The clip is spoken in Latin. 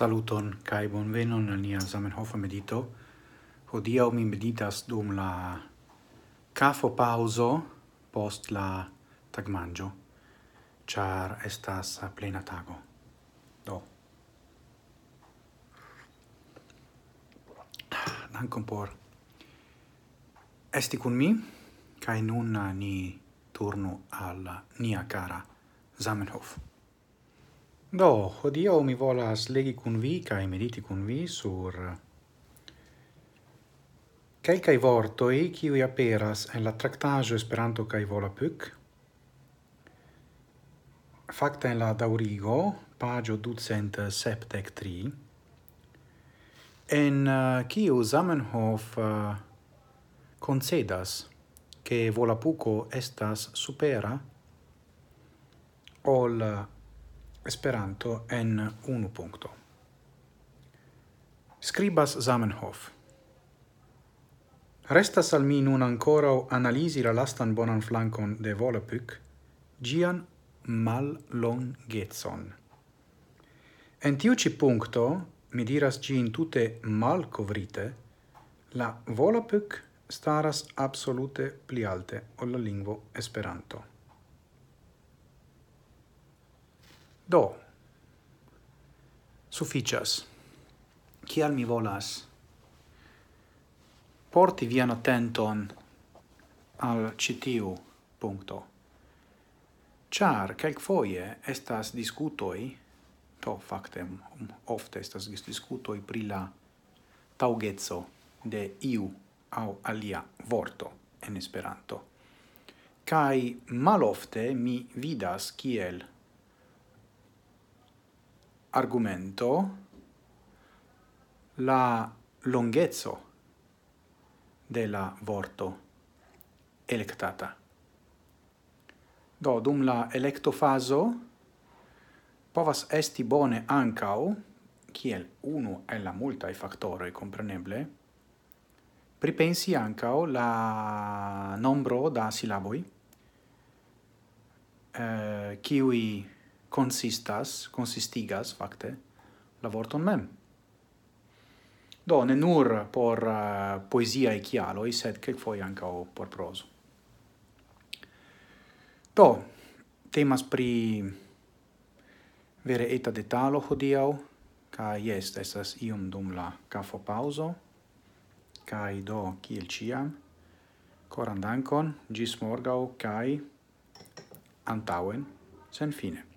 Saluton kai bonvenon al nia Zamenhof medito. Hodia mi meditas dum la kafo pauzo post la tagmanjo. Char estas plena tago. Do. Dankon por esti kun mi kai nun ni turnu al nia cara Zamenhof. Do, hodio mi volas legi cun vi cae mediti cun vi sur calcae vortoi ciui aperas en la tractaggio Esperanto cae Volapük, facta en la Daurigo, pagio ducent septec tri, en uh, Zamenhof eh, uh, concedas che Volapuco estas supera ol uh, Esperanto en unu punkto. Scribas Zamenhof. Restas al mi nun ancora analisi la lastan bonan flancon de Volapük, gian mal longetson. En tiu ci puncto, mi diras gin tute mal covrite, la Volapük staras absolute pli alte ol la lingvo Esperanto. Do, sufficias. Cial mi volas porti vian attenton al citiu punto. Char calc foie estas discutoi, to factem ofte estas discutoi pri la taugezzo de iu au alia vorto en Esperanto. Kai malofte mi vidas kiel argumento la longhezzo de la vorto electata. Do, dum la electofaso povas esti bone ancau, kiel unu e la multae factoroi compreneble, pripensi ancau la nombro da silaboi, eh, kiui consistas, consistigas facte, la vorton mem. Do ne nur por uh, poesia e chialoi, sed quelquefoie ancao por proso. Do temas pri vere eta detalo hodiau, ca jest estas ium dum la cafo pauso, kai do kiel ciam, coran dankon, gis morgau, kai antauen, sen fine.